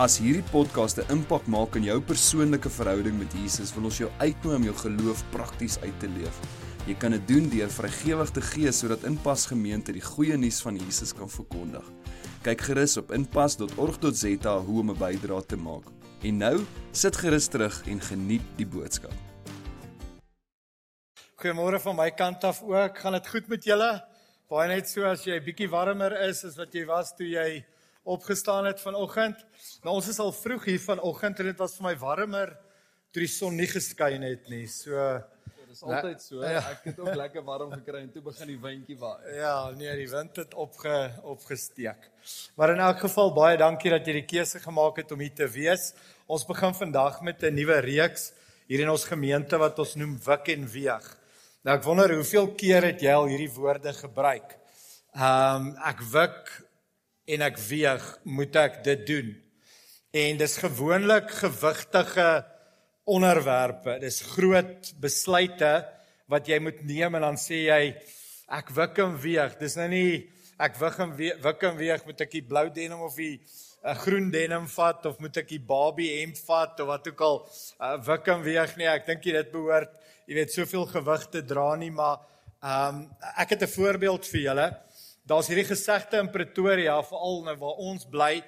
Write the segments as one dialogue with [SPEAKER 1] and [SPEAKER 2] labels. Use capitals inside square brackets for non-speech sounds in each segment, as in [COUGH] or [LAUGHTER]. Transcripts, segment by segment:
[SPEAKER 1] As hierdie podcast 'n impak maak in jou persoonlike verhouding met Jesus, wil ons jou uitnooi om jou geloof prakties uit te leef. Jy kan dit doen deur vrygewig te gee sodat Inpas Gemeente die goeie nuus van Jesus kan verkondig. Kyk gerus op inpas.org.za hoe om 'n bydrae te maak. En nou, sit gerus terug en geniet die boodskap.
[SPEAKER 2] Goeiemôre van my kant af ook. Gaan dit goed met julle? Baie net so as jy bietjie warmer is as wat jy was toe jy opgestaan het vanoggend. Nou ons is al vroeg hier vanoggend en dit was vir my warmer toe die son nie geskyn het nie. So
[SPEAKER 3] Dis altyd so. Ja. Ek het ook lekker warm gekry en toe begin die windjie waai.
[SPEAKER 2] ja, nee, die wind het opge opgesteek. Maar in elk geval baie dankie dat jy die keuse gemaak het om hier te wees. Ons begin vandag met 'n nuwe reeks hier in ons gemeente wat ons noem Wik en Weeg. Nou ek wonder hoeveel keer het jy al hierdie woorde gebruik? Ehm um, ek wik en ek weeg, moet ek dit doen? En dis gewoonlik gewigtige onderwerpe. Dis groot besluite wat jy moet neem en dan sê jy ek wik en weeg. Dis nou nie ek wik en weeg, wik en weeg moet ek die blou denim of die uh, groen denim vat of moet ek die Barbie hemp vat of wat ook al uh, wik en weeg nie. Ek dink jy dit behoort, jy weet, soveel gewig te dra nie, maar ehm um, ek het 'n voorbeeld vir julle. Daar's hierdie gesegde in Pretoria, veral nou waar ons bly,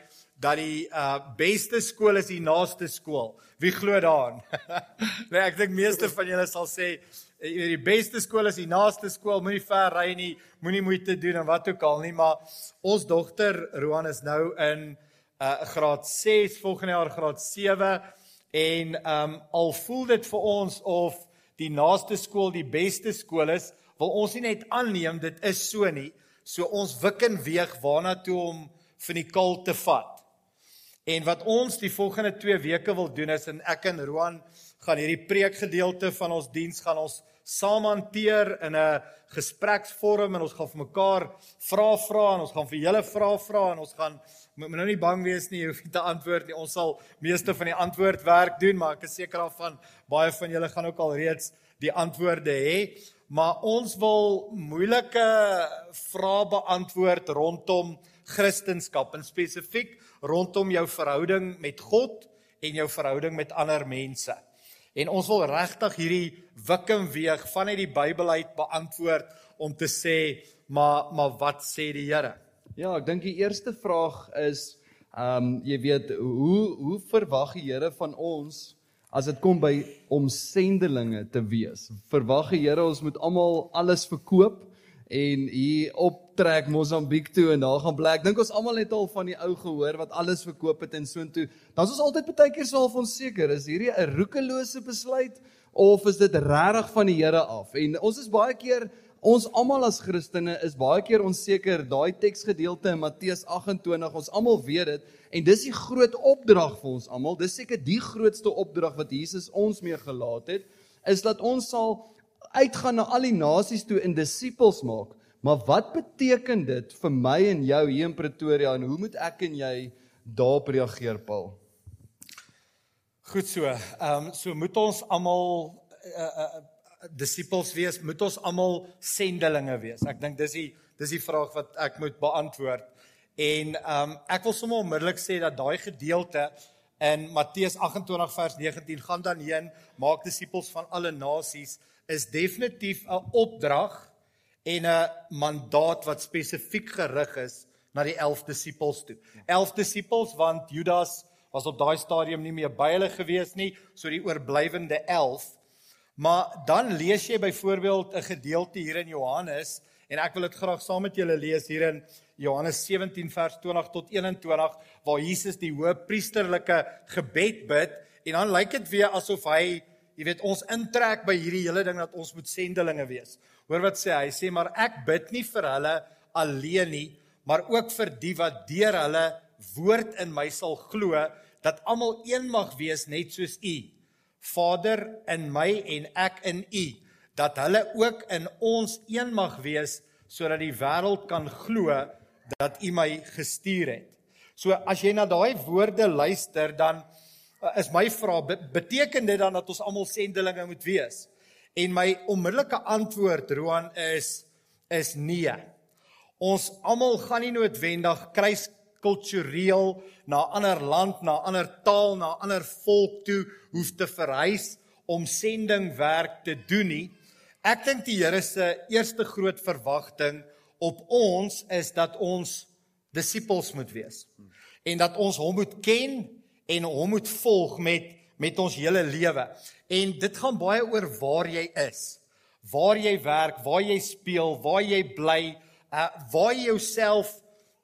[SPEAKER 2] dat die uh beste skool is die naaste skool. Wie glo daaraan? [LAUGHS] nee, ek dink meeste van julle sal sê jy weet die beste skool is die naaste skool, moenie ver ry nie, moenie moeite doen en wat ook al nie, maar ons dogter Roan is nou in uh graad 6, volgende jaar graad 7 en um al voel dit vir ons of die naaste skool die beste skool is, wil ons nie net aanneem dit is so nie. So ons wik en weeg waarna toe om van die kal te vat. En wat ons die volgende 2 weke wil doen is en ek en Roan gaan hierdie preekgedeelte van ons diens gaan ons saam hanteer in 'n gespreksvorm en ons gaan vir mekaar vra vra en ons gaan vir julle vra vra en ons gaan moet nou nie bang wees nie, jy hoef nie te antwoord nie. Ons sal meeste van die antwoordwerk doen, maar ek is seker daarvan baie van julle gaan ook al reeds die antwoorde hê. Maar ons wil moeilike vrae beantwoord rondom Christendom en spesifiek rondom jou verhouding met God en jou verhouding met ander mense. En ons wil regtig hierdie wik en weeg vanuit die Bybel uit beantwoord om te sê, maar maar wat sê die Here?
[SPEAKER 3] Ja, ek dink die eerste vraag is ehm um, jy weet hoe hoe verwag die Here van ons as dit kom by om sendelinge te wees? Verwag die Here ons moet almal alles verkoop en hier optrek Mosambiek toe en daar gaan bly. Ek dink ons almal het al van die ou gehoor wat alles verkoop het en soontoe. Dan is ons altyd baie keer so half onseker, is hierdie 'n roekelose besluit of is dit regtig van die Here af? En ons is baie keer ons almal as Christene is baie keer onseker. Daai teksgedeelte in Matteus 28, ons almal weet dit en dis die groot opdrag vir ons almal. Dis seker die grootste opdrag wat Jesus ons mee gelaat het, is dat ons sal uitgaan na al die nasies toe en disippels maak. Maar wat beteken dit vir my en jou hier in Pretoria en hoe moet ek en jy daarop reageer, Paul?
[SPEAKER 2] Goed so. Ehm um, so moet ons almal uh, uh, disippels wees, moet ons almal sendelinge wees. Ek dink dis die dis die vraag wat ek moet beantwoord. En ehm um, ek wil sommer onmiddellik sê dat daai gedeelte in Matteus 28 vers 19 gaan dan heen maak disippels van alle nasies is definitief 'n opdrag en 'n mandaat wat spesifiek gerig is na die 11 disippels toe. 11 disippels want Judas was op daai stadium nie meer by hulle gewees nie, so die oorblywende 11. Maar dan lees jy byvoorbeeld 'n gedeelte hier in Johannes en ek wil dit graag saam met julle lees hier in Johannes 17 vers 20 tot 21 waar Jesus die hoëpriesterlike gebed bid en dan lyk dit weer asof hy jy weet ons intrek by hierdie hele ding dat ons moet sendelinge wees. Hoor wat sê hy? Sê maar ek bid nie vir hulle alleen nie, maar ook vir die wat deur hulle woord in my sal glo dat almal een mag wees net soos u Vader in my en ek in U, dat hulle ook in ons een mag wees sodat die wêreld kan glo dat U my gestuur het. So as jy na daai woorde luister, dan uh, is my vraag beteken dit dan dat ons almal sendelinge moet wees? En my onmiddellike antwoord Roan is is nee. Ons almal gaan nie noodwendig kruis kultureel na ander land, na ander taal, na ander volk toe hoef te verhuis om sendingwerk te doen nie. Ek dink die Here se eerste groot verwagting op ons is dat ons disippels moet wees. En dat ons hom moet ken en hom moet volg met met ons hele lewe. En dit gaan baie oor waar jy is. Waar jy werk, waar jy speel, waar jy bly, uh waar jy jouself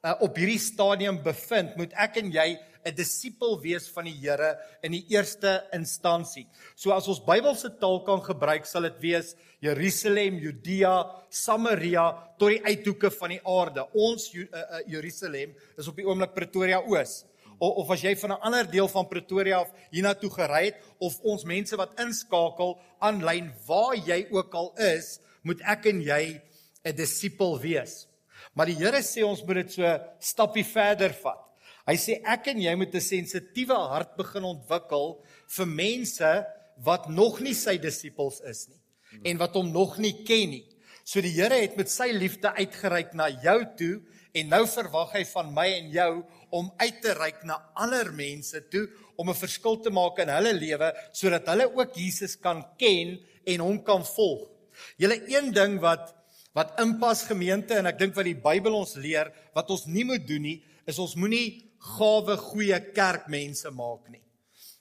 [SPEAKER 2] uh, op hierdie stadium bevind, moet ek en jy 'n disipel wees van die Here in die eerste instansie. So as ons Bybelse taal kan gebruik, sal dit wees Jerusalem, Judea, Samaria tot die uithoeke van die aarde. Ons uh, uh, Jerusalem is op die oomblik Pretoria Oos. Of, of as jy van 'n ander deel van Pretoria af hiernatoe gery het of ons mense wat inskakel aanlyn waar jy ook al is, moet ek en jy 'n disipel wees. Maar die Here sê ons moet dit so stappie verder vat. Hy sê ek en jy moet 'n sensitiewe hart begin ontwikkel vir mense wat nog nie sy disippels is nie en wat hom nog nie ken nie. So die Here het met sy liefde uitgereik na jou toe en nou verwag hy van my en jou om uit te reik na ander mense toe om 'n verskil te maak in hulle lewe sodat hulle ook Jesus kan ken en hom kan volg. Julle een ding wat wat inpas gemeente en ek dink wat die Bybel ons leer wat ons nie moet doen nie is ons moenie gawe goeie kerkmense maak nie.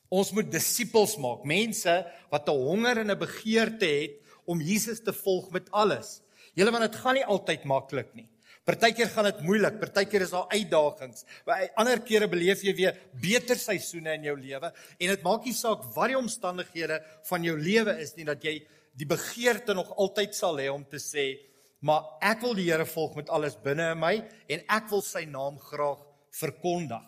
[SPEAKER 2] Ons moet disippels maak, mense wat 'n honger en 'n begeerte het om Jesus te volg met alles. Julle want dit gaan nie altyd maklik nie. Partykeer gaan dit moeilik, partykeer is daar uitdagings. By ander kere beleef jy weer beter seisoene in jou lewe en dit maak nie saak wat die omstandighede van jou lewe is nie dat jy die begeerte nog altyd sal hê om te sê maar ek wil die Here volg met alles binne in my en ek wil sy naam graag verkondig.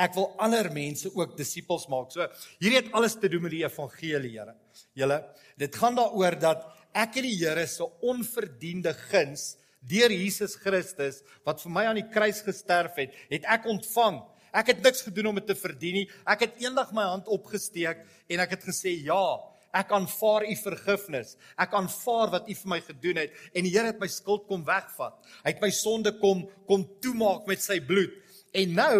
[SPEAKER 2] Ek wil ander mense ook disippels maak. So hierdie het alles te doen met die evangelie, Here. Julle, dit gaan daaroor dat ek en die Here se onverdiende guns deur Jesus Christus wat vir my aan die kruis gesterf het, het ek ontvang. Ek het niks gedoen om dit te verdien nie. Ek het eendag my hand opgesteek en ek het gesê ja, Ek aanvaar u vergifnis. Ek aanvaar wat u vir my gedoen het en die Here het my skuld kom wegvat. Hy het my sonde kom kom toemaak met sy bloed. En nou,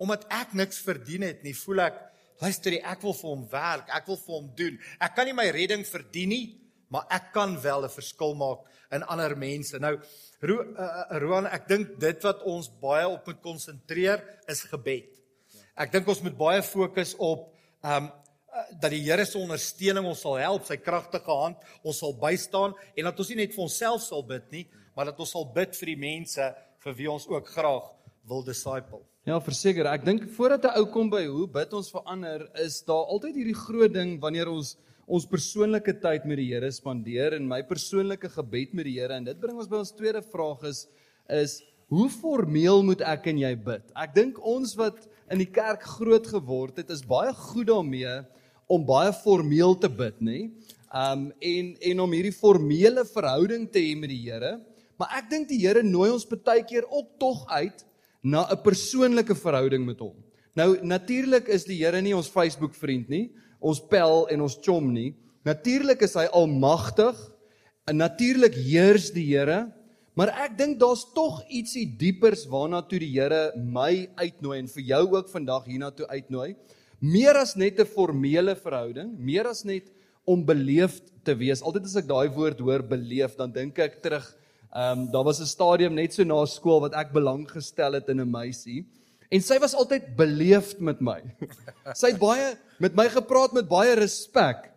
[SPEAKER 2] omdat ek niks verdien het nie, voel ek luister, ek wil vir hom werk. Ek wil vir hom doen. Ek kan nie my redding verdien nie, maar ek kan wel 'n verskil maak in ander mense. Nou, Ro uh, Roan, ek dink dit wat ons baie op moet konsentreer is gebed. Ek dink ons moet baie fokus op ehm um, dat die Here se ondersteuning ons sal help, sy kragtige hand ons sal bystaan en dat ons nie net vir onsself sal bid nie, maar dat ons sal bid vir die mense vir wie ons ook graag wil disciple.
[SPEAKER 3] Ja, verseker, ek dink voordat 'n ou kom by hoe bid ons vir ander, is daar altyd hierdie groot ding wanneer ons ons persoonlike tyd met die Here spandeer en my persoonlike gebed met die Here en dit bring ons by ons tweede vraag is is hoe formeel moet ek en jy bid? Ek dink ons wat in die kerk groot geword het, is baie goed daarmee om baie formeel te bid, nê? Um en en om hierdie formele verhouding te hê met die Here. Maar ek dink die Here nooi ons baie keer ook tog uit na 'n persoonlike verhouding met hom. Nou natuurlik is die Here nie ons Facebook vriend nie, ons pel en ons chom nie. Natuurlik is hy almagtig en natuurlik heers die Here, maar ek dink daar's tog ietsie diepers waarna toe die Here my uitnooi en vir jou ook vandag hiernatoe uitnooi meer as net 'n formele verhouding, meer as net om beleefd te wees. Altyd as ek daai woord hoor beleef, dan dink ek terug, ehm um, daar was 'n stadium net so na skool wat ek belang gestel het in 'n meisie en sy was altyd beleefd met my. [LAUGHS] sy het baie met my gepraat met baie respek.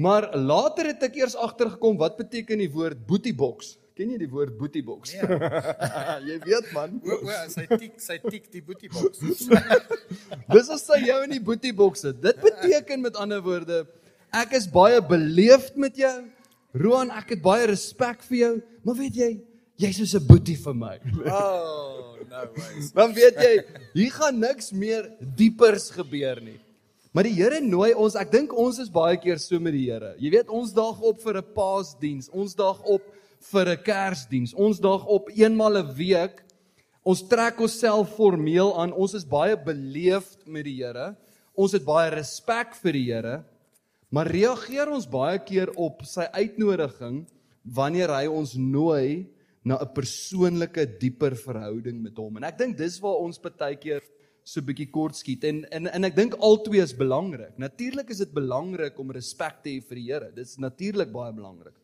[SPEAKER 3] Maar later het ek eers agtergekom wat beteken die woord boetieboks. Ken jy die woord boetieboks? [LAUGHS] Ja. jy weet man.
[SPEAKER 2] O, o, sy tik, sy tik die boetieboks. [LAUGHS]
[SPEAKER 3] Dis as sy jou in die boetieboks sit. Dit beteken met ander woorde, ek is baie beleefd met jou. Roan, ek het baie respek vir jou, maar weet jy, jy's soos 'n boetie vir my. [LAUGHS]
[SPEAKER 2] Oh, no [LAUGHS] ways.
[SPEAKER 3] Dan weet jy, hier gaan niks meer diepers gebeur nie. Maar die Here nooi ons, ek dink ons is baie keer so met die Here. Jy weet, ons daag op vir 'n Paasdiens, ons daag op vir 'n Kersdiens, ons daag op eenmal 'n week. Ons trek onsself formeel aan. Ons is baie beleefd met die Here. Ons het baie respek vir die Here. Maar reageer ons baie keer op sy uitnodiging wanneer hy ons nooi na 'n persoonlike dieper verhouding met hom. En ek dink dis waar ons baie keer so 'n bietjie kort skiet en en en ek dink albei is belangrik. Natuurlik is dit belangrik om respek te hê vir die Here. Dit is natuurlik baie belangrik.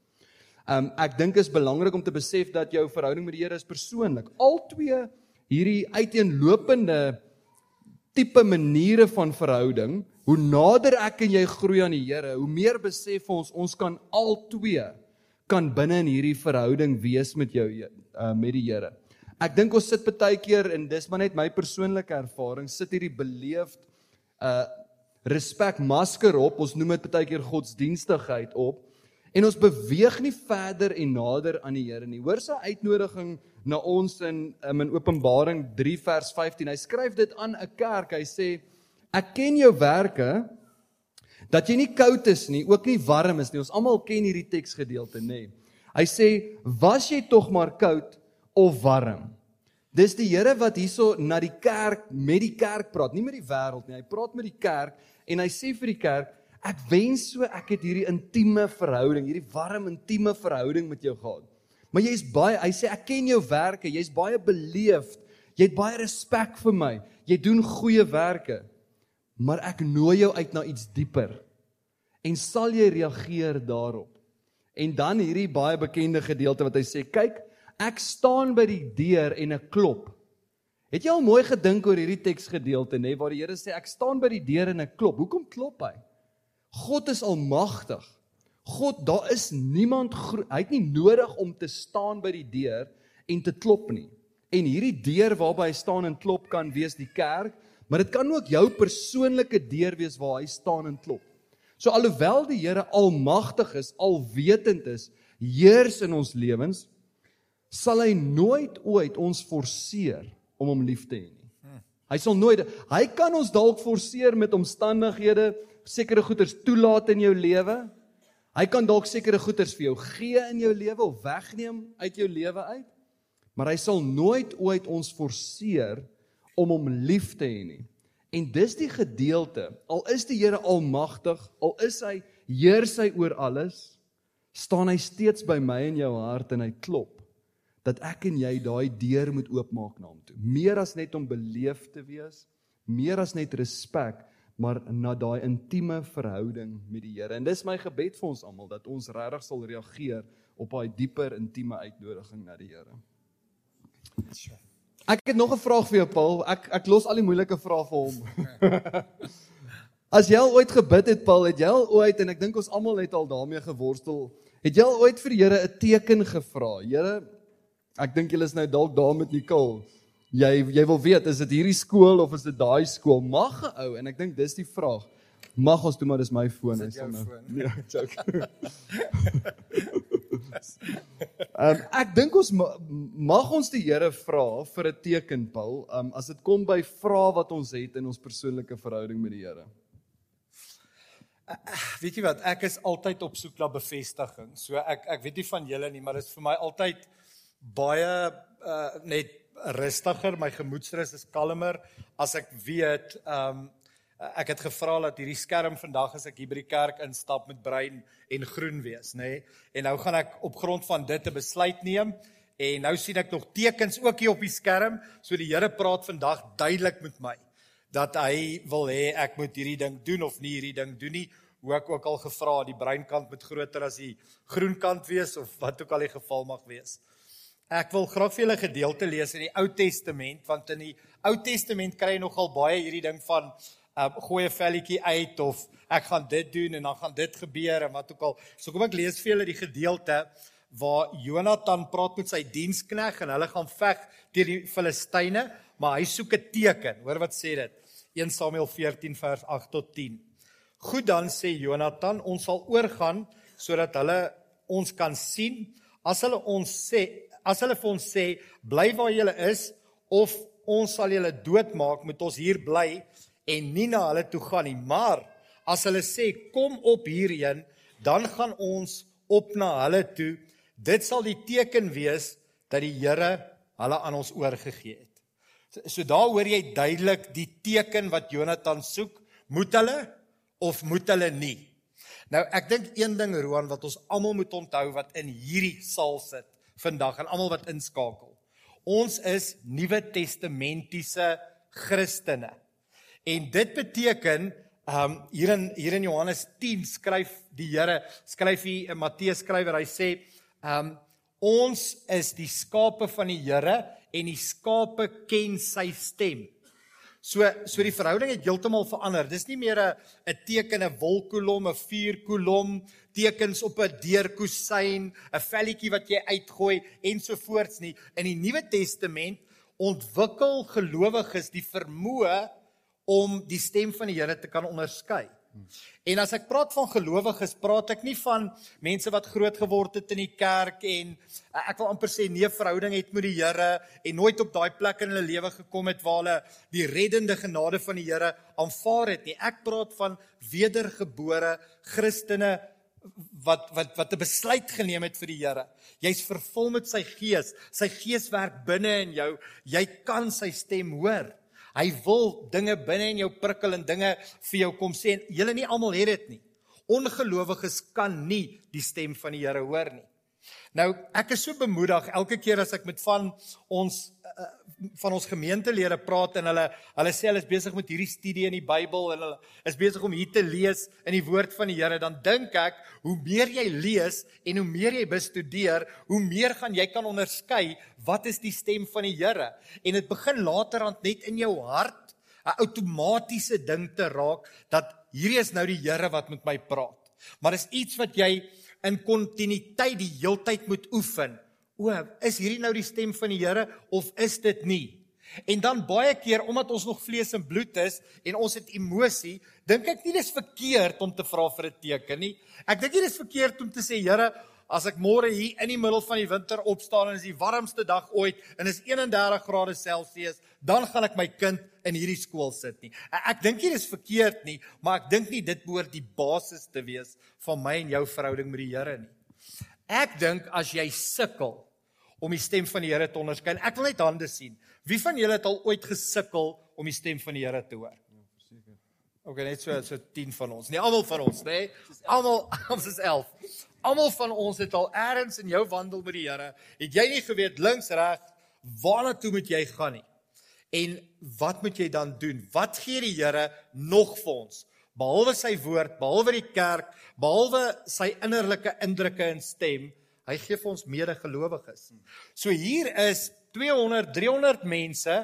[SPEAKER 3] Um ek dink is belangrik om te besef dat jou verhouding met die Here is persoonlik. Albei hierdie uiteenlopende tipe maniere van verhouding, hoe nader ek en jy groei aan die Here, hoe meer besef ons ons kan albei kan binne in hierdie verhouding wees met jou uh, met die Here. Ek dink ons sit baie keer en dis maar net my persoonlike ervaring, sit hierdie beleefd uh respek masker op. Ons noem dit baie keer godsdienstigheid op en ons beweeg nie verder en nader aan die Here nie. Hoor sy uitnodiging na ons in um, in Openbaring 3 vers 15. Hy skryf dit aan 'n kerk. Hy sê ek ken jou werke dat jy nie koud is nie, ook nie warm is nie. Ons almal ken hierdie teksgedeelte, nê. Hy sê, "Was jy tog maar koud of warm?" Dis die Here wat hierso na die kerk met die kerk praat, nie met die wêreld nie. Hy praat met die kerk en hy sê vir die kerk, "Ek wens so ek het hierdie intieme verhouding, hierdie warm intieme verhouding met jou gehad." Maar jy's baie, hy sê, "Ek ken jou werke, jy's baie beleefd. Jy het baie respek vir my. Jy doen goeie werke." Maar ek nooi jou uit na iets dieper. En sal jy reageer daarop? En dan hierdie baie bekende gedeelte wat hy sê, kyk, ek staan by die deur en ek klop. Het jy al mooi gedink oor hierdie teksgedeelte nê waar die Here sê ek staan by die deur en ek klop. Hoekom klop hy? God is almagtig. God, daar is niemand hy het nie nodig om te staan by die deur en te klop nie. En hierdie deur waarby hy staan en klop kan wees die kerk, maar dit kan ook jou persoonlike deur wees waar hy staan en klop. So alhoewel die Here almagtig is, alwetend is, heers in ons lewens, sal hy nooit ooit ons forceer om hom lief te hê nie. Hy sal nooit hy kan ons dalk forceer met omstandighede, sekere goeders toelaat in jou lewe. Hy kan dalk sekere goeders vir jou gee in jou lewe of wegneem uit jou lewe uit. Maar hy sal nooit ooit ons forceer om hom lief te hê nie. En dis die gedeelte, al is die Here almagtig, al is hy heers hy oor alles, staan hy steeds by my en jou hart en hy klop dat ek en jy daai deur moet oopmaak na hom toe. Meer as net om beleef te wees, meer as net respek, maar na daai intieme verhouding met die Here. En dis my gebed vir ons almal dat ons regtig sal reageer op daai dieper intieme uitnodiging na die Here. Ek het nog 'n vraag vir jou Paul. Ek ek los al die moeilike vrae vir hom. [LAUGHS] As jy al ooit gebid het Paul, het jy al ooit en ek dink ons almal het al daarmee geworstel, het jy al ooit vir die Here 'n teken gevra? Here, ek dink julle is nou dalk daar met Nicole. Jy jy wil weet, is dit hierdie skool of is dit daai skool? Mag 'n ou en ek dink dis die vraag. Mag ons toe maar dis my foon
[SPEAKER 2] is nou. [LAUGHS]
[SPEAKER 3] Ja, joke. [LAUGHS] Um ek dink ons mag ons die Here vra vir 'n teken Paul, um as dit kom by vra wat ons het in ons persoonlike verhouding met die Here.
[SPEAKER 2] Weet jy wat, ek is altyd op soek na bevestiging. So ek ek weet nie van julle nie, maar dit is vir my altyd baie uh net rustiger, my gemoedsrus is kalmer as ek weet um Eh, ek het gevra dat hierdie skerm vandag as ek hier by die kerk instap met bruin en groen wees, nê? Nee? En nou gaan ek op grond van dit 'n besluit neem en nou sien ek nog tekens ook hier op die skerm, so die Here praat vandag duidelik met my dat hy wil hê ek moet hierdie ding doen of nie hierdie ding doen nie. Hoe ek ook al gevra, die bruin kant moet groter as die groen kant wees of wat ook al die geval mag wees. Ek wil graag vir julle gedeelte lees in die Ou Testament want in die Ou Testament kry jy nogal baie hierdie ding van uh, gooi 'n velletjie uit of ek gaan dit doen en dan gaan dit gebeur en wat ook al. So kom ek lees vir julle die gedeelte waar Jonathan praat met sy dienskneg en hulle gaan veg teen die Filistyne, maar hy soek 'n teken. Hoor wat sê dit? 1 Samuel 14 vers 8 tot 10. Goed dan sê Jonathan, ons sal oorgaan sodat hulle ons kan sien. As hulle ons sê, as hulle vir ons sê, bly waar julle is of ons sal julle doodmaak, moet ons hier bly en nie na hulle toe gaan nie. Maar as hulle sê kom op hierheen, dan gaan ons op na hulle toe. Dit sal die teken wees dat die Here hulle aan ons oorgegee het. So, so daar hoor jy duidelik die teken wat Jonathan soek, moet hulle of moet hulle nie? Nou ek dink een ding Roan wat ons almal moet onthou wat in hierdie saal sit vandag en almal wat inskakel. Ons is Nuwe Testamentiese Christene. En dit beteken Um hier in hier in Johannes 10 skryf die Here, skryf hy 'n Matteus skrywer, hy sê um ons is die skape van die Here en die skape ken sy stem. So so die verhouding het heeltemal verander. Dis nie meer 'n 'n teken 'n wolkkolom, 'n vuurkolom, tekens op 'n deurkusyn, 'n velletjie wat jy uitgooi ensovoorts nie. In die Nuwe Testament ontwikkel gelowiges die vermoë om die stem van die Here te kan onderskei. En as ek praat van gelowiges, praat ek nie van mense wat groot geword het in die kerk en eh, ek wil amper sê nee verhouding het met die Here en nooit op daai plek in hulle lewe gekom het waar hulle die reddende genade van die Here aanvaar het nie. Ek praat van wedergebore Christene wat wat wat 'n besluit geneem het vir die Here. Jy's vervul met sy gees. Sy gees werk binne in jou. Jy kan sy stem hoor. Hy wil dinge binne in jou prikkel en dinge vir jou kom sê en julle nie almal het dit nie. Ongelowiges kan nie die stem van die Here hoor nie. Nou, ek is so bemoedig elke keer as ek met van ons uh, van ons gemeentelede praat en hulle hulle sê hulle is besig met hierdie studie in die Bybel en hulle is besig om hier te lees in die woord van die Here, dan dink ek, hoe meer jy lees en hoe meer jy bestudeer, hoe meer gaan jy kan onderskei wat is die stem van die Here en dit begin laterand net in jou hart 'n outomatiese ding te raak dat hierdie is nou die Here wat met my praat. Maar dis iets wat jy in kontinuïteit die heeltyd moet oefen. O, is hierdie nou die stem van die Here of is dit nie? En dan baie keer omdat ons nog vlees en bloed is en ons het emosie, dink ek nie dis verkeerd om te vra vir 'n teken nie. Ek dink nie dis verkeerd om te sê Here, as ek môre hier in die middel van die winter opstaan en is die warmste dag ooit en is 31 grade Celsius, dan gaan ek my kind in hierdie skool sit nie. Ek, dink nie dis verkeerd nie, maar ek dink nie dit behoort die basis te wees van my en jou verhouding met die Here nie. Ek dink as jy sukkel om die stem van die Here te onderskei. Ek wil net hande sien. Wie van julle het al ooit gesukkel om die stem van die Here te hoor? Ja, verseker. Okay, net so so 10 van ons. Nee, almal van ons, nê? Nee? Almal [LAUGHS] ons is 11. Almal van ons het al eers in jou wandel met die Here, het jy nie geweet links reg waarna toe moet jy gaan nie. En wat moet jy dan doen? Wat gee die Here nog vir ons? Behalwe sy woord, behalwe die kerk, behalwe sy innerlike indrukke en stem, Hy gee vir ons medegelowiges. So hier is 200, 300 mense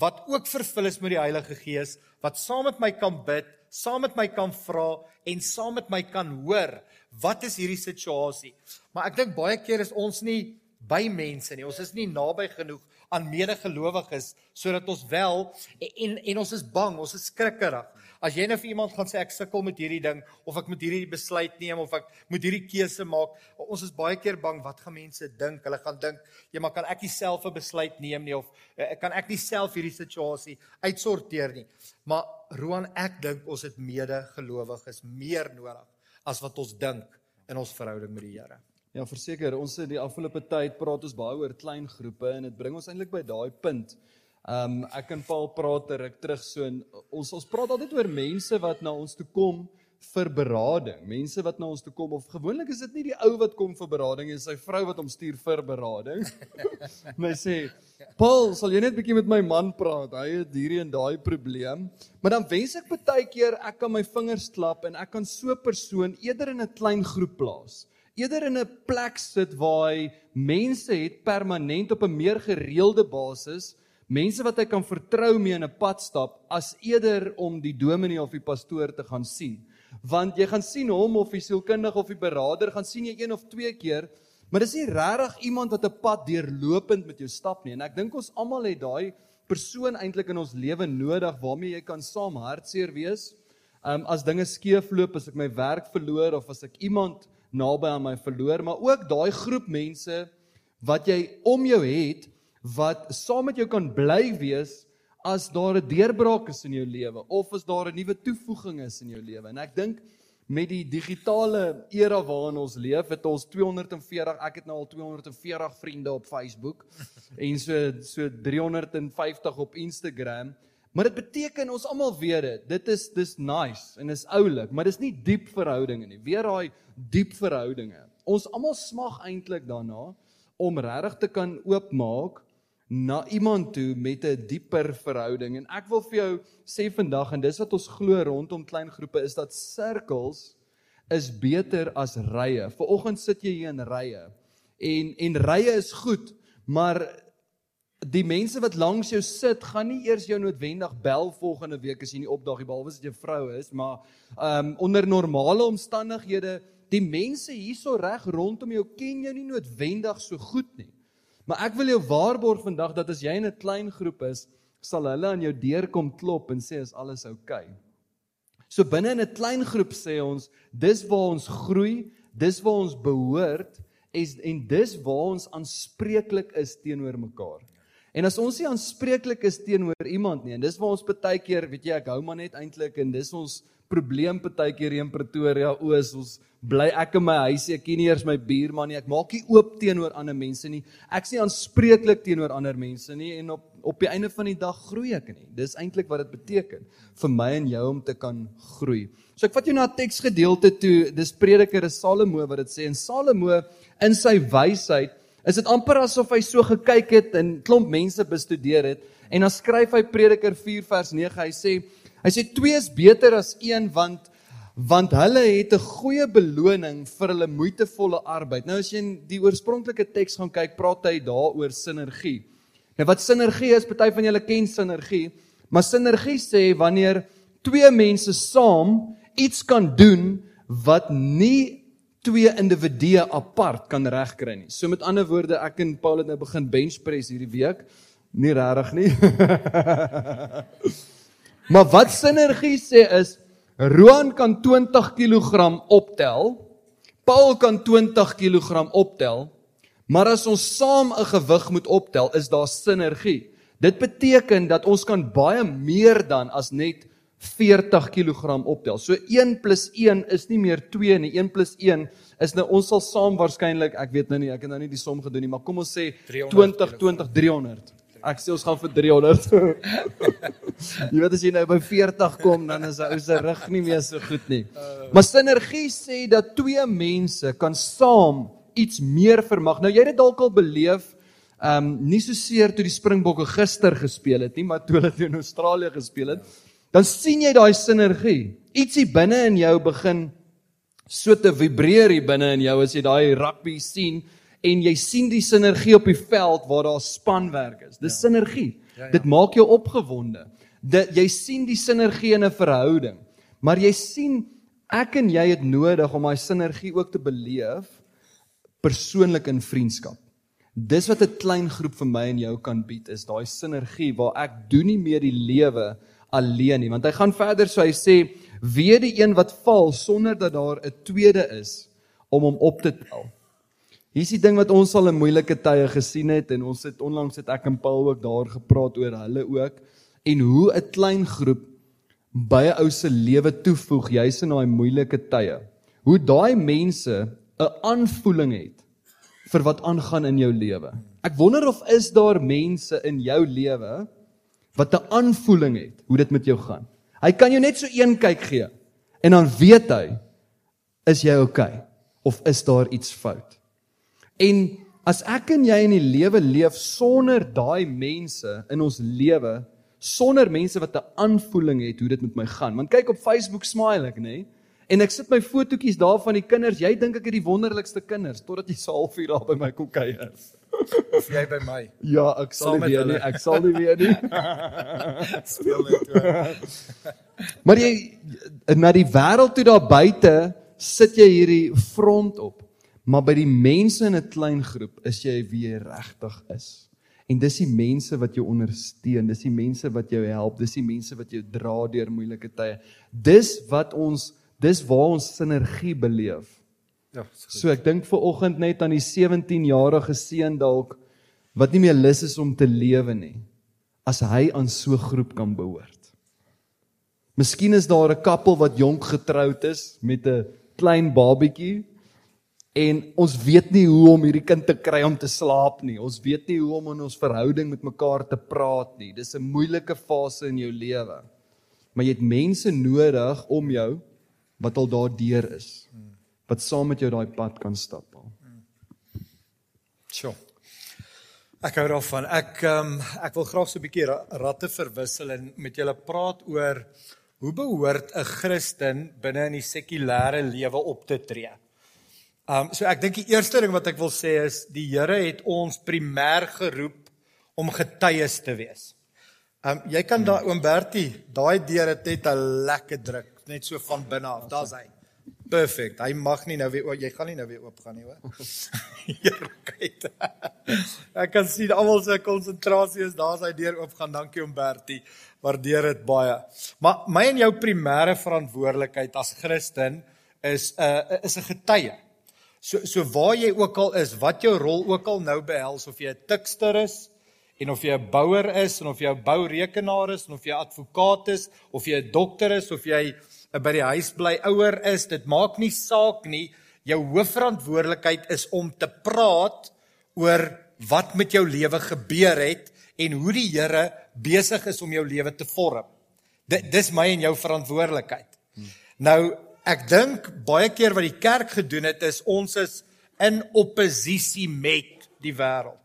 [SPEAKER 2] wat ook vervul is met die Heilige Gees, wat saam met my kan bid, saam met my kan vra en saam met my kan hoor wat is hierdie situasie. Maar ek dink baie keer is ons nie by mense nie. Ons is nie naby genoeg aan medegelowiges sodat ons wel en en ons is bang, ons is skrikkerig. As jy nou vir iemand gaan sê ek sukkel met hierdie ding of ek moet hierdie besluit neem of ek moet hierdie keuse maak, ons is baie keer bang wat gaan mense dink? Hulle gaan dink, "Ja, maar kan ek nie self 'n besluit neem nie of uh, kan ek nie self hierdie situasie uitsorteer nie?" Maar Roan, ek dink ons het medegelowiges meer nodig as wat ons dink in ons verhouding met die Here.
[SPEAKER 3] Ja, verseker, ons het die afgelope tyd praat ons baie oor klein groepe en dit bring ons eintlik by daai punt um, ek en Paul praat terug terug so en ons ons praat altyd oor mense wat na ons toe kom vir berading. Mense wat na ons toe kom of gewoonlik is dit nie die ou wat kom vir berading dis sy vrou wat hom stuur vir berading. [LAUGHS] en hy sê, "Paul, sal jy net bietjie met my man praat? Hy het hierdie en daai probleem." Maar dan wens ek baie keer ek kan my vingers klap en ek kan so 'n persoon eerder in 'n klein groep plaas. Eerder in 'n plek sit waar hy mense het permanent op 'n meer gereelde basis mense wat hy kan vertrou mee in 'n pad stap as eerder om die dominee of die pastoor te gaan sien. Want jy gaan sien hom of die sielkundige of die beraader gaan sien jy een of twee keer, maar dis nie regtig iemand wat 'n pad deurlopend met jou stap nie. En ek dink ons almal het daai persoon eintlik in ons lewe nodig waarmee jy kan saam hartseer wees. Um as dinge skeefloop, as ek my werk verloor of as ek iemand naby aan my verloor, maar ook daai groep mense wat jy om jou het wat saam met jou kan bly wees as daar 'n deurbraak is in jou lewe of as daar 'n nuwe toevoeging is in jou lewe. En ek dink met die digitale era waarin ons leef, het ons 240, ek het nou al 240 vriende op Facebook en so so 350 op Instagram. Maar dit beteken ons almal weet dit. Dit is dis nice en is oulik, maar dis nie diep verhoudinge nie. Weer daai diep verhoudinge. Ons almal smag eintlik daarna om regtig te kan oopmaak na iemand toe met 'n dieper verhouding. En ek wil vir jou sê vandag en dis wat ons glo rondom klein groepe is dat sirkels is beter as rye. Vanoggend sit jy hier in rye. En en rye is goed, maar die mense wat langs jou sit, gaan nie eers jou noodwendig bel volgende week as jy nie opdaag nie, behalwe as jy 'n vrou is, maar ehm um, onder normale omstandighede, die mense hierso reg rondom jou ken jou nie noodwendig so goed nie. Maar ek wil jou waarborg vandag dat as jy in 'n klein groep is, sal hulle aan jou deur kom klop en sê is alles oukei. Okay. So binne in 'n klein groep sê ons, dis waar ons groei, dis waar ons behoort is en dis waar ons aanspreeklik is teenoor mekaar. En as ons nie aanspreeklik is teenoor iemand nie, en dis waar ons baie keer, weet jy, ek hou maar net eintlik en dis ons probleem baie keer in Pretoria oos, ons bly ek in my huisie, ek ken nie eers my buurman nie, ek maak nie oop teenoor ander mense nie. Ek sien aanspreeklik teenoor ander mense nie en op op die einde van die dag groei ek nie. Dis eintlik wat dit beteken vir my en jou om te kan groei. So ek vat jou na 'n teksgedeelte toe, dis Prediker Salomo wat dit sê en Salomo in sy wysheid is dit amper asof hy so gekyk het en klomp mense bestudeer het en dan skryf hy Prediker 4 vers 9 hy sê hy sê twee is beter as een want want hulle het 'n goeie beloning vir hulle moeitevolle arbeid. Nou as jy in die oorspronklike teks gaan kyk, praat hy daaroor sinergie. Nou wat sinergie is, party van julle ken sinergie, maar sinergie sê wanneer twee mense saam iets kan doen wat nie twee individue apart kan regkry nie. So met ander woorde, ek en Paul het nou begin bench press hierdie week. Nie regtig nie. [LAUGHS] maar wat sinergie sê is Roan kan 20 kg optel. Paul kan 20 kg optel. Maar as ons saam 'n gewig moet optel, is daar sinergie. Dit beteken dat ons kan baie meer dan as net 40 kg optel. So 1 + 1 is nie meer 2 nie. 1 + 1 is nou ons sal saam waarskynlik, ek weet nou nie, ek het nou nie die som gedoen nie, maar kom ons sê 20 20 300. Ek sê ons gaan vir 300. [LAUGHS] jy weet as jy nou by 40 kom, dan is ou se rug nie meer so goed nie. Maar sinergie sê dat twee mense kan saam iets meer vermag. Nou jy het dit dalk al beleef Ehm um, nie so seer toe die Springbokke gister gespeel het nie, maar toe hulle in Australië gespeel het dan sien jy daai sinergie. Ietsie binne in jou begin so te vibreer hier binne in jou as jy daai rugby sien en jy sien die sinergie op die veld waar daar spanwerk is. Dis ja. sinergie. Ja, ja. Dit maak jou opgewonde. Dit jy sien die sinergie in 'n verhouding. Maar jy sien ek en jy het nodig om daai sinergie ook te beleef persoonlik in vriendskap. Dis wat 'n klein groep vir my en jou kan bied is daai sinergie waar ek doen nie meer die lewe alleen nie want hy gaan verder so hy sê wie die een wat val sonder dat daar 'n tweede is om hom op te tel. Hier's die ding wat ons al in moeilike tye gesien het en ons het onlangs het ek en Paul ook daar gepraat oor hulle ook en hoe 'n klein groep by 'n ou se lewe toevoeg juis in daai moeilike tye. Hoe daai mense 'n aanvoeling het vir wat aangaan in jou lewe. Ek wonder of is daar mense in jou lewe wat 'n aanvoeling het hoe dit met jou gaan. Hy kan jou net so een kyk gee en dan weet hy is jy oukei okay, of is daar iets fout. En as ek en jy in die lewe leef sonder daai mense in ons lewe, sonder mense wat 'n aanvoeling het hoe dit met my gaan. Want kyk op Facebook smile ek, nê? Nee? En ek sit my fotootjies daar van die kinders. Jy dink ek het die wonderlikste kinders totdat jy so halfuur daar by my kom kuier.
[SPEAKER 2] Of jy by my?
[SPEAKER 3] Ja, ek sal nie weet nie. Ek sal nie weet nie. [LAUGHS]
[SPEAKER 2] Speel net toe. [LAUGHS]
[SPEAKER 3] maar jy na die wêreld toe daar buite sit jy hierdie front op. Maar by die mense in 'n klein groep is jy wie jy regtig is. En dis die mense wat jou ondersteun, dis die mense wat jou help, dis die mense wat jou dra deur moeilike tye. Dis wat ons dis waar ons sinergie beleef. Ja. So ek dink ver oggend net aan die 17-jarige seun dalk wat nie meer lus is om te lewe nie. as hy aan so 'n groep kan behoort. Miskien is daar 'n koppel wat jonk getroud is met 'n klein babatjie en ons weet nie hoe om hierdie kind te kry om te slaap nie. Ons weet nie hoe om in ons verhouding met mekaar te praat nie. Dis 'n moeilike fase in jou lewe. Maar jy het mense nodig om jou wat al daardeur is. Wat saam met jou daai pad kan stap.
[SPEAKER 2] Sjoe. Ek hou daarvan. Ek ehm um, ek wil graag so 'n bietjie ratte verwissel en met julle praat oor hoe behoort 'n Christen binne in die sekulêre lewe op te tree. Ehm um, so ek dink die eerste ding wat ek wil sê is die Here het ons primêr geroep om getuies te wees. Ehm um, jy kan daai oom Bertie, daai deur het net 'n lekker druk, net so van binne af. Daar's hy. Perfect. Hy mag nie nou weer jy gaan nie nou weer oop gaan nie, hoor. [LAUGHS] Heerlikheid. Ek kan sien almal se konsentrasie is daar's hy deur oop gaan. Dankie om Bertie. Waardeer dit baie. Maar my en jou primêre verantwoordelikheid as Christen is 'n uh, is 'n getuie. So so waar jy ook al is, wat jou rol ook al nou behels of jy 'n tikster is en of jy 'n bouer is en of jy 'n bourekenaar is en of jy advokaat is of jy 'n dokter is of jy by die huis bly ouer is, dit maak nie saak nie. Jou hoofverantwoordelikheid is om te praat oor wat met jou lewe gebeur het en hoe die Here besig is om jou lewe te vorm. Dit dis my en jou verantwoordelikheid. Nou, ek dink baie keer wat die kerk gedoen het is ons is in oppositie met die wêreld.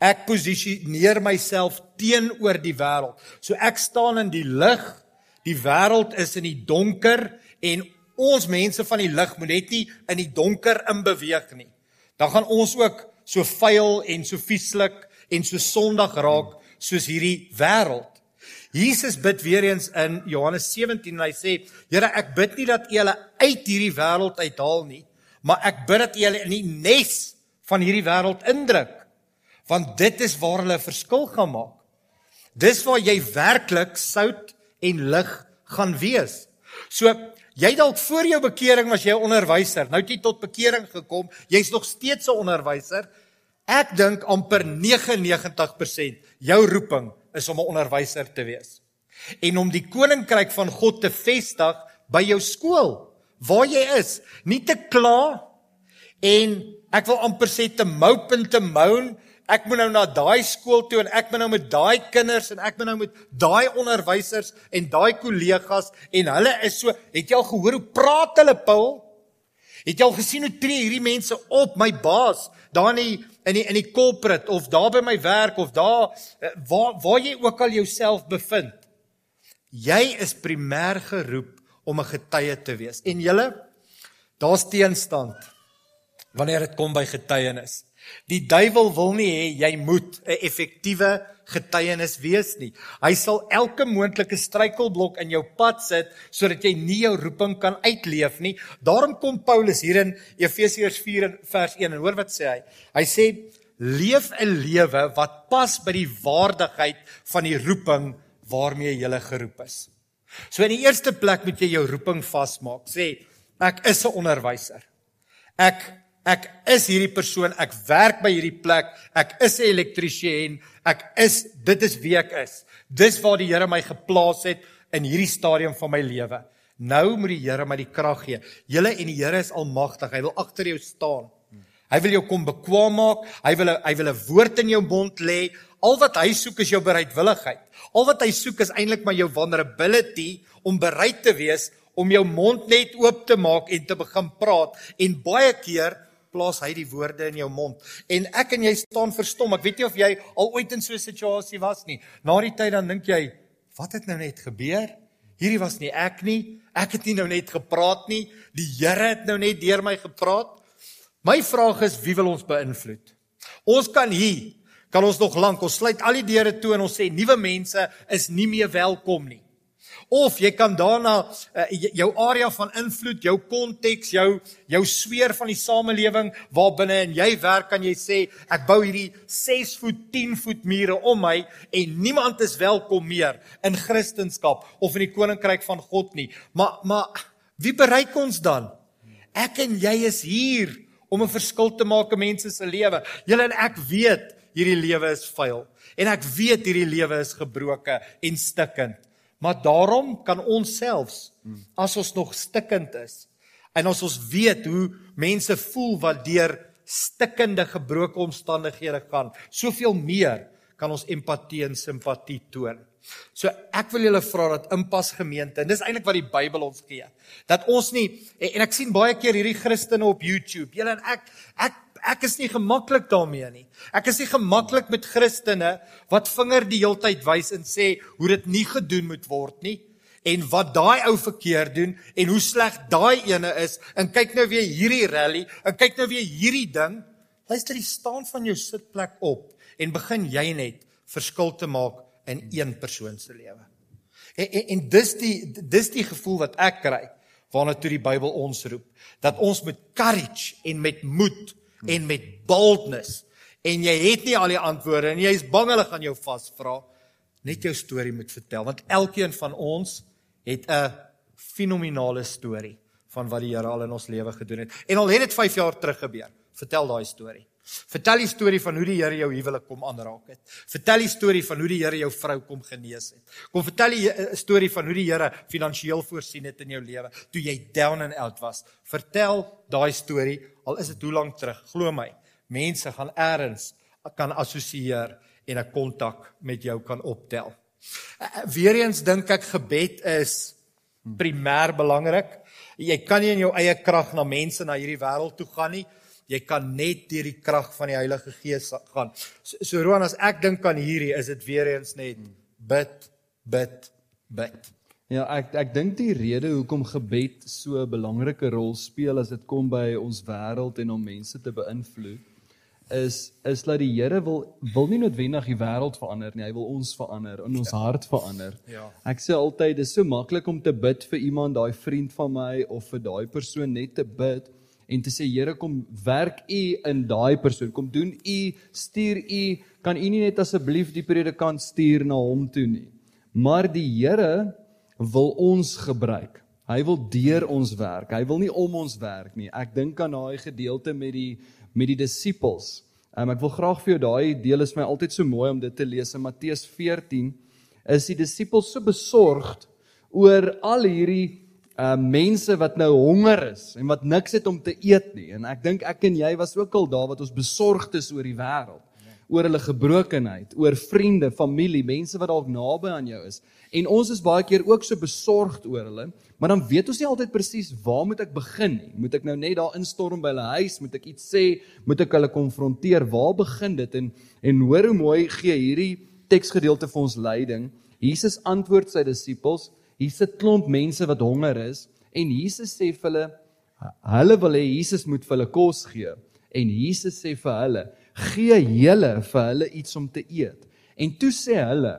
[SPEAKER 2] Ek posisioneer myself teenoor die wêreld. So ek staan in die lig Die wêreld is in die donker en ons mense van die lig moet net nie in die donker inbeweeg nie. Dan gaan ons ook so vuil en so vieslik en so sondig raak soos hierdie wêreld. Jesus bid weer eens in Johannes 17 en hy sê: "Here, ek bid nie dat U hulle uit hierdie wêreld uithaal nie, maar ek bid dat U hulle in die nes van hierdie wêreld indruk, want dit is waar hulle 'n verskil gaan maak. Dis waar jy werklik sout en lig gaan wees. So jy dalk voor jou bekering was jy 'n onderwyser. Nou het jy tot bekering gekom, jy's nog steeds 'n onderwyser. Ek dink amper 99% jou roeping is om 'n onderwyser te wees. En om die koninkryk van God te vestig by jou skool waar jy is, nie te kla en ek wil amper sê te mope en te moan ek moet nou na daai skool toe en ek moet nou met daai kinders en ek moet nou met daai onderwysers en daai kollegas en hulle is so het jy al gehoor hoe praat hulle Paul? Het jy al gesien hoe tree hierdie mense op? My baas daar in die in die in die corporate of daar by my werk of daar eh, waar waar jy ook al jouself bevind jy is primêr geroep om 'n getuie te wees. En julle daar's teenstand wanneer dit kom by getuienis Die duiwel wil nie hê jy moet 'n effektiewe getuienis wees nie. Hy sal elke moontlike struikelblok in jou pad sit sodat jy nie jou roeping kan uitleef nie. Daarom kom Paulus hier in Efesiërs 4 vers 1 en hoor wat sê hy? Hy sê leef 'n lewe wat pas by die waardigheid van die roeping waarmee jy geroep is. So in die eerste plek moet jy jou roeping vasmaak. Sê ek is 'n onderwyser. Ek Ek is hierdie persoon, ek werk by hierdie plek, ek is 'n elektriesien, ek is dit is wie ek is. Dis waar die Here my geplaas het in hierdie stadium van my lewe. Nou moet die Here my die krag gee. Julle en die Here is almagtig. Hy wil agter jou staan. Hy wil jou kom bekwam maak. Hy wil hy wil 'n woord in jou mond lê. Al wat hy soek is jou bereidwilligheid. Al wat hy soek is eintlik maar jou vulnerability om bereid te wees om jou mond net oop te maak en te begin praat. En baie keer plaas hy die woorde in jou mond. En ek en jy staan verstom. Ek weet nie of jy al ooit in so 'n situasie was nie. Na die tyd dan dink jy, wat het nou net gebeur? Hierdie was nie ek nie. Ek het nie nou net gepraat nie. Die Here het nou net deur my gepraat. My vraag is, wie wil ons beïnvloed? Ons kan hier kan ons nog lank ons sluit al die deure toe en ons sê nuwe mense is nie meer welkom nie. Of jy kan daarna uh, jou area van invloed, jou konteks, jou jou sfeer van die samelewing waarbinne en jy werk kan jy sê ek bou hierdie 6 voet 10 voet mure om my en niemand is welkom meer in Christendom of in die koninkryk van God nie. Maar maar wie bereik ons dan? Ek en jy is hier om 'n verskil te maak in mense se lewe. Julle en ek weet hierdie lewe is vuil en ek weet hierdie lewe is gebroken en stikkend. Maar daarom kan ons selfs as ons nog stikkend is en as ons weet hoe mense voel wat deur stikkende gebroke omstandighede gaan, soveel meer kan ons empatie en simpatie toon. So ek wil julle vra dat inpas gemeente en dis eintlik wat die Bybel ons gee. Dat ons nie en ek sien baie keer hierdie Christene op YouTube. Julle en ek ek ek is nie gemaklik daarmee nie. Ek is nie gemaklik met Christene wat vinger die heeltyd wys en sê hoe dit nie gedoen moet word nie en wat daai ou verkeerd doen en hoe sleg daai ene is en kyk nou weer hierdie rally en kyk nou weer hierdie ding. Luister, jy staan van jou sitplek op en begin jy net verskil te maak in een persoon se lewe. En, en en dis die dis die gevoel wat ek kry waarna toe die Bybel ons roep dat ons met courage en met moed en met boldness. En jy het nie al die antwoorde en jy is bang hulle gaan jou vasvra. Net jou storie moet vertel want elkeen van ons het 'n fenominale storie van wat die Here al in ons lewe gedoen het. En al het dit 5 jaar terug gebeur vertel daai storie Vertel die storie van hoe die Here jou huwelik kom aanraak het. Vertel die storie van hoe die Here jou vrou kom genees het. Kom vertel die eh, storie van hoe die Here finansiëel voorsien het in jou lewe toe jy down and out was. Vertel daai storie al is dit hoe lank terug. Glo my, mense gaan eers kan assosieer en 'n kontak met jou kan optel. Eh, eh, weereens dink ek gebed is primêr belangrik. Jy kan nie in jou eie krag na mense na hierdie wêreld toe gaan nie. Jy kan net deur die krag van die Heilige Gees gaan. So, so Roan, as ek dink aan hierdie, is dit weer eens net bid, bid, bid.
[SPEAKER 3] Ja, ek ek dink die rede hoekom gebed so 'n belangrike rol speel as dit kom by ons wêreld en om mense te beïnvloed is is dat die Here wil wil nie noodwendig die wêreld verander nie, hy wil ons verander en ons ja. hart verander.
[SPEAKER 2] Ja.
[SPEAKER 3] Ek sê altyd dis so maklik om te bid vir iemand, daai vriend van my of vir daai persoon net te bid en te sê Here kom werk u in daai persoon. Kom doen u stuur u. Kan u nie net asseblief die predikant stuur na hom toe nie. Maar die Here wil ons gebruik. Hy wil deur ons werk. Hy wil nie om ons werk nie. Ek dink aan daai gedeelte met die met die disippels. Um, ek wil graag vir jou daai deel is my altyd so mooi om dit te lees in Matteus 14 is die disippels so besorgd oor al hierdie uh mense wat nou honger is en wat niks het om te eet nie. En ek dink ek en jy was ook al daar wat ons besorgd is oor die wêreld, oor hulle gebrokenheid, oor vriende, familie, mense wat dalk naby aan jou is. En ons is baie keer ook so besorgd oor hulle, maar dan weet ons nie altyd presies waar moet ek begin nie. Moet ek nou net daar instorm by hulle huis, moet ek iets sê, moet ek hulle konfronteer? Waar begin dit? En en hoor hoe mooi gee hierdie teksgedeelte vir ons leiding. Jesus antwoord sy disippels hier sit klomp mense wat honger is en Jesus sê vir hulle hulle wil hê Jesus moet vir hulle kos gee. En Jesus sê vir hulle gee julle vir hulle iets om te eet. En toe sê hulle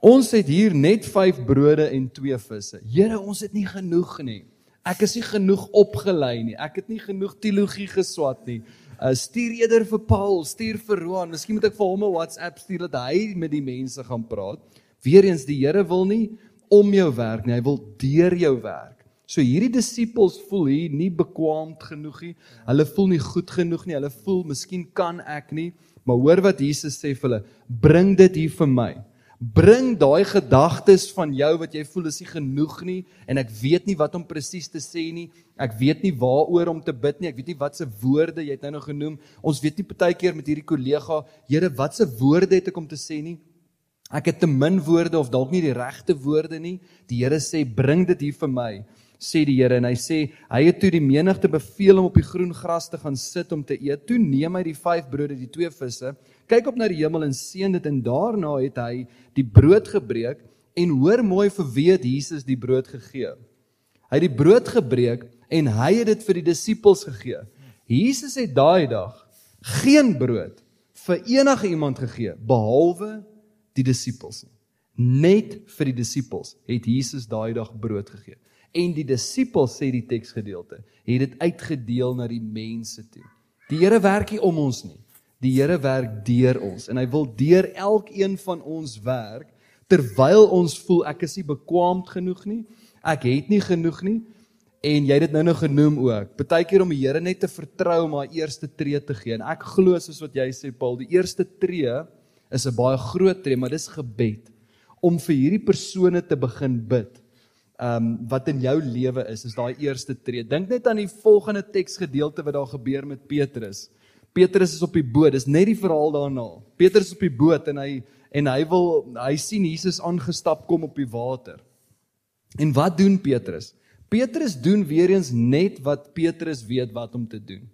[SPEAKER 3] ons het hier net 5 brode en 2 visse. Here ons het nie genoeg nie. Ek is nie genoeg opgelei nie. Ek het nie genoeg teologie geswat nie. Uh, stuur eerder vir Paul stuur vir Roan. Miskien moet ek vir hom 'n WhatsApp stuur dat hy met die mense gaan praat. Weer eens die Here wil nie om jou werk nie, hy wil deur jou werk. So hierdie disippels voel hier nie bekwaamed genoeg nie. Hulle voel nie goed genoeg nie. Hulle voel miskien kan ek nie, maar hoor wat Jesus sê vir hulle, bring dit hier vir my. Bring daai gedagtes van jou wat jy voel is nie genoeg nie en ek weet nie wat om presies te sê nie. Ek weet nie waaroor om te bid nie. Ek weet nie wat se woorde jy het nou nog genoem. Ons weet nie partykeer met hierdie kollega, Here, wat se woorde het ek om te sê nie. Ek het te min woorde of dalk nie die regte woorde nie. Die Here sê bring dit hier vir my, sê die Here en hy sê hy het toe die menigte beveel om op die groen gras te gaan sit om te eet. Toe neem hy die 5 brode, die 2 visse, kyk op na die hemel en seën dit en daarna het hy die brood gebreek en hoor mooi vir wie het Jesus die brood gegee. Hy het die brood gebreek en hy het dit vir die disippels gegee. Jesus het daai dag geen brood vir enige iemand gegee behalwe die disippels nie. Net vir die disippels het Jesus daai dag brood gegee. En die disippels sê die teksgedeelte, het dit uitgedeel na die mense toe. Die Here werk nie om ons nie. Die Here werk deur ons en hy wil deur elkeen van ons werk terwyl ons voel ek is nie bekwaamd genoeg nie. Ek het nie genoeg nie. En jy het dit nou nog genoem ook. Partykeer om die Here net te vertrou om haar eerste tree te gee. En ek glo soos wat jy sê Paul, die eerste tree is 'n baie groot tree, maar dis gebed om vir hierdie persone te begin bid. Ehm um, wat in jou lewe is, is daai eerste tree. Dink net aan die volgende teksgedeelte wat daar gebeur met Petrus. Petrus is op die boot. Dis net die verhaal daarna. Petrus is op die boot en hy en hy wil hy sien Jesus aangestap kom op die water. En wat doen Petrus? Petrus doen weer eens net wat Petrus weet wat om te doen.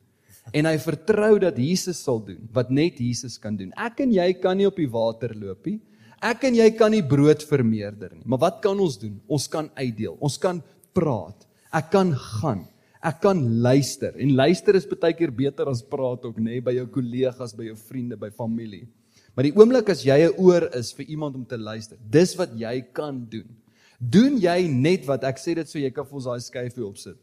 [SPEAKER 3] En hy vertrou dat Jesus sal doen wat net Jesus kan doen. Ek en jy kan nie op die water loop nie. Ek en jy kan nie brood vermeerder nie. Maar wat kan ons doen? Ons kan uitdeel. Ons kan praat. Ek kan gaan. Ek kan luister. En luister is baie keer beter as praat ook, nê, nee, by jou kollegas, by jou vriende, by familie. Maar die oomblik as jy 'n oor is vir iemand om te luister, dis wat jy kan doen. Doen jy net wat ek sê dit so jy kan vir ons daai skyfie opsit.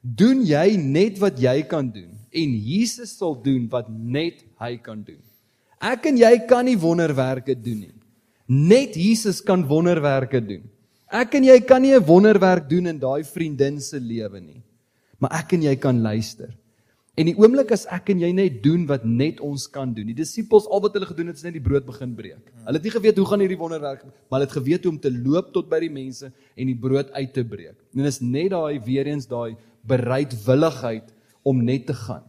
[SPEAKER 3] Doen jy net wat jy kan doen en Jesus sal doen wat net hy kan doen. Ek en jy kan nie wonderwerke doen nie. Net Jesus kan wonderwerke doen. Ek en jy kan nie 'n wonderwerk doen in daai vriendin se lewe nie. Maar ek en jy kan luister. En die oomblik as ek en jy net doen wat net ons kan doen. Die disippels al wat hulle gedoen het is net die brood begin breek. Hulle het nie geweet hoe gaan hierdie wonderwerk, maar hulle het geweet hoe om te loop tot by die mense en die brood uit te breek. En dit is net daai weer eens daai bereidwilligheid om net te gaan.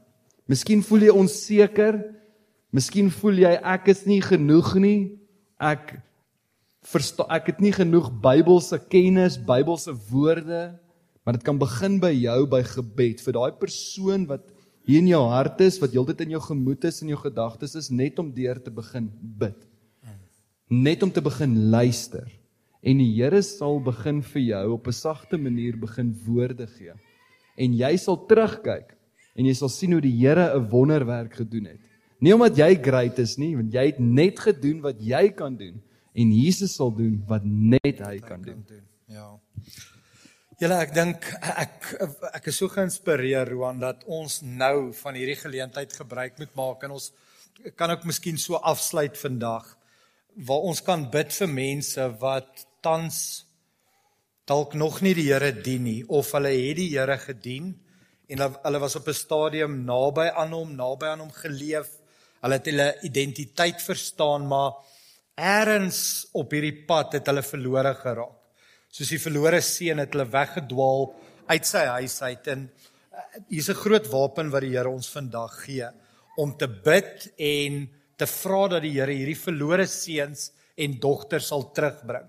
[SPEAKER 3] Miskien voel jy onseker. Miskien voel jy ek is nie genoeg nie. Ek verstaan ek het nie genoeg Bybelse kennis, Bybelse woorde, maar dit kan begin by jou by gebed vir daai persoon wat hier in jou hart is, wat heeltyd in jou gemoed is en jou gedagtes is, net om deur te begin bid. Net om te begin luister. En die Here sal begin vir jou op 'n sagte manier begin woorde gee. En jy sal terugkyk en jy sal sien hoe die Here 'n wonderwerk gedoen het. Nie omdat jy great is nie, want jy het net gedoen wat jy kan doen en Jesus sal doen wat net hy kan doen.
[SPEAKER 2] Ja. Julle ek dink ek ek is so geïnspireer Roan dat ons nou van hierdie geleentheid gebruik moet maak en ons kan ook miskien so afsluit vandag waar ons kan bid vir mense wat tans dalk nog nie die Here dien nie of hulle het die Here gedien en hulle was op 'n stadium naby aan hom, naby aan hom geleef. Hulle het hulle identiteit verstaan, maar eers op hierdie pad het hulle verlore geraak soos die verlore seun het hulle weggedwaal uit sy huis uit en uh, hier's 'n groot wapen wat die Here ons vandag gee om te bid en te vra dat die Here hierdie verlore seuns en dogters sal terugbring.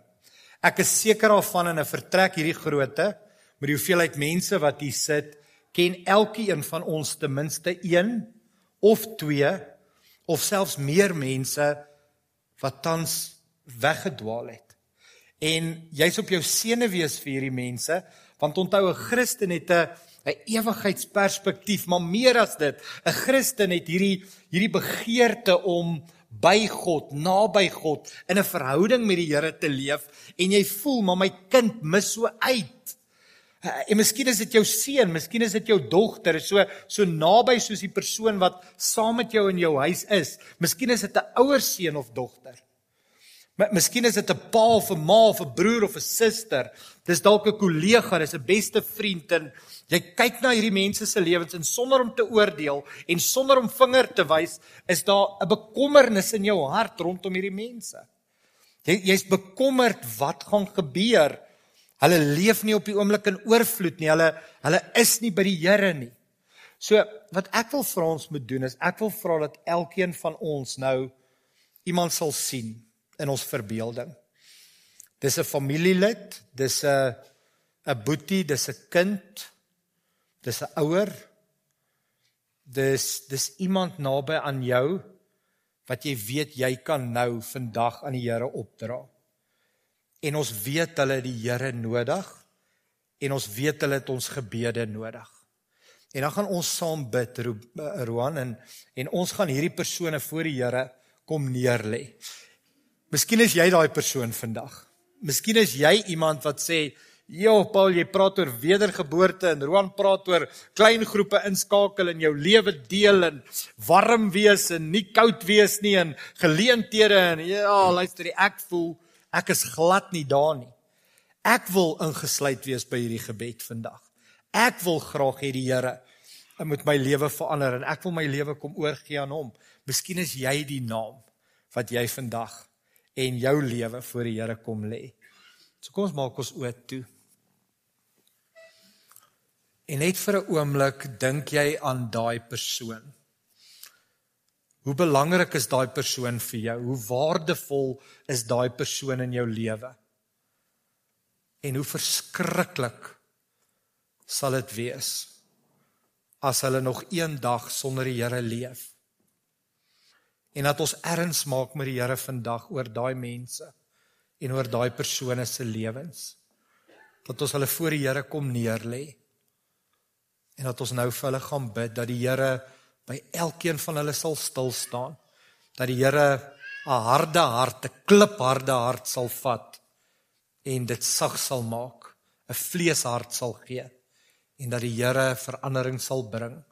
[SPEAKER 2] Ek is seker daarvan in 'n vertrek hierdie grootte met die hoeveelheid mense wat hier sit, ken elkeen van ons ten minste 1 of 2 of selfs meer mense wat tans weggedwaal het. En jy's op jou senuwees vir hierdie mense want onthou 'n Christen het 'n 'n ewigheidsperspektief maar meer as dit 'n Christen het hierdie hierdie begeerte om by God, naby God in 'n verhouding met die Here te leef en jy voel maar my kind mis so uit. En miskien is dit jou seun, miskien is dit jou dogter, so so naby soos die persoon wat saam met jou in jou huis is. Miskien is dit 'n ouer seun of dogter. Miskien is dit 'n pa of 'n ma of 'n broer of 'n suster. Dis dalk 'n kollega, dis 'n beste vriend en jy kyk na hierdie mense se lewens en sonder om te oordeel en sonder om vinger te wys, is daar 'n bekommernis in jou hart rondom hierdie mense. Jy jy's bekommerd wat gaan gebeur. Hulle leef nie op die oomblik in oorvloed nie. Hulle hulle is nie by die Here nie. So wat ek wil vra ons moet doen is ek wil vra dat elkeen van ons nou iemand sal sien in ons verbeelding. Dis 'n familielid, dis 'n 'n boetie, dis 'n kind, dis 'n ouer. Dis dis iemand naby aan jou wat jy weet jy kan nou vandag aan die Here opdra. En ons weet hulle die Here nodig en ons weet hulle het ons gebede nodig. En dan gaan ons saam bid Roan en en ons gaan hierdie persone voor die Here kom neerlê. Miskien is jy daai persoon vandag. Miskien is jy iemand wat sê, "Jo, Paul, jy praat oor wedergeboorte en Roan praat oor klein groepe inskakel in jou lewe deel en warm wees en nie koud wees nie en geleenthede en ja, luister, ek voel ek is glad nie daar nie. Ek wil ingesluit wees by hierdie gebed vandag. Ek wil graag hê die Here moet my lewe verander en ek wil my lewe kom oorgee aan hom. Miskien is jy die naam wat jy vandag en jou lewe voor die Here kom lê. So kom ons maak ons oë toe. En net vir 'n oomblik dink jy aan daai persoon. Hoe belangrik is daai persoon vir jou? Hoe waardevol is daai persoon in jou lewe? En hoe verskriklik sal dit wees as hulle nog een dag sonder die Here leef. En dat ons erns maak met die Here vandag oor daai mense en oor daai persone se lewens. Dat ons hulle voor die Here kom neerlê. En dat ons nou vir hulle gaan bid dat die Here by elkeen van hulle sal stil staan. Dat die Here 'n harde hart, 'n klipharde hart sal vat en dit sag sal maak, 'n vleeshart sal gee en dat die Here verandering sal bring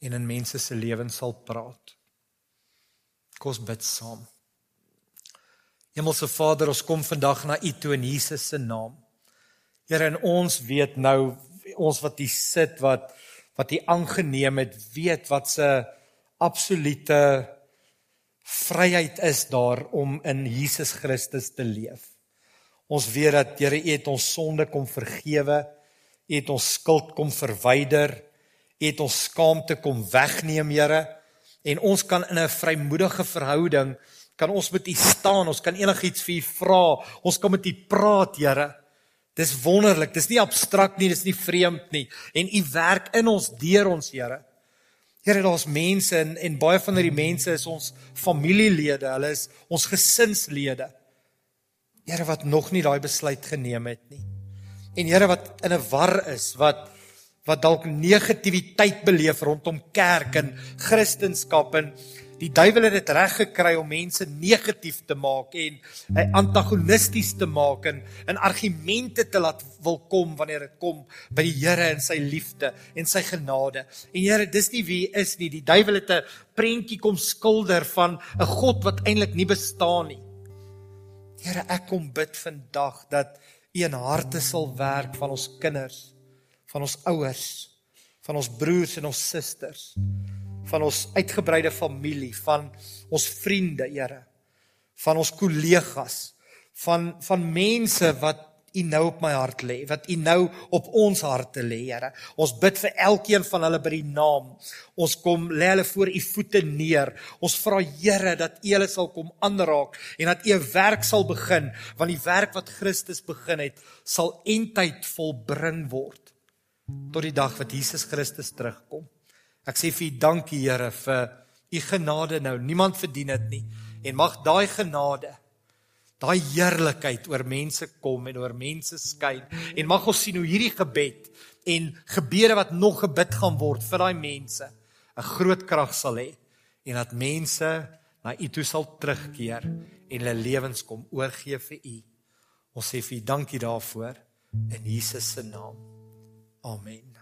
[SPEAKER 2] en in mense se lewens sal praat. Kom ons bid saam. Hemelse Vader, ons kom vandag na U toe in Jesus se naam. Here, en ons weet nou ons wat hier sit wat wat U aangeneem het, weet wat se absolute vryheid is daar om in Jesus Christus te leef. Ons weet dat Here U het ons sonde kom vergewe. U het ons skuld kom verwyder. U het ons skaamte kom wegneem, Here. En ons kan in 'n vrymoedige verhouding kan ons met U staan. Ons kan enigiets vir U vra. Ons kan met U praat, Here. Dis wonderlik. Dis nie abstrakt nie, dis nie vreemd nie. En U werk in ons deur ons, Here. Here, daar's mense en en baie van hierdie mense is ons familielede. Hulle is ons gesinslede. Here wat nog nie daai besluit geneem het nie en Here wat in 'n war is, wat wat dalk negativiteit beleef rondom kerk en kristendom en die duiwel het dit reg gekry om mense negatief te maak en hy antagonisties te maak en in argumente te laat wil kom wanneer dit kom by die Here en sy liefde en sy genade. En Here, dis nie wie is nie. Die duiwel het 'n prentjie kom skilder van 'n God wat eintlik nie bestaan nie. Here, ek kom bid vandag dat een harte sal werk van ons kinders, van ons ouers, van ons broers en ons susters, van ons uitgebreide familie, van ons vriende, Here, van ons kollegas, van van mense wat U nou op my hart lê, wat U nou op ons harte lê, Here. Ons bid vir elkeen van hulle by die naam. Ons kom lê hulle voor U voete neer. Ons vra Here dat U hulle sal kom aanraak en dat U 'n werk sal begin, want die werk wat Christus begin het, sal eintyd volbring word tot die dag wat Jesus Christus terugkom. Ek sê vir U dankie, Here, vir U genade nou. Niemand verdien dit nie. En mag daai genade daai heerlikheid oor mense kom en oor mense skyn en mag ons sien hoe hierdie gebed en gebede wat nog gebid gaan word vir daai mense 'n groot krag sal hê en dat mense na U toe sal terugkeer en hulle lewens kom oorgee vir U. Ons sê vir U dankie daarvoor in Jesus se naam. Amen.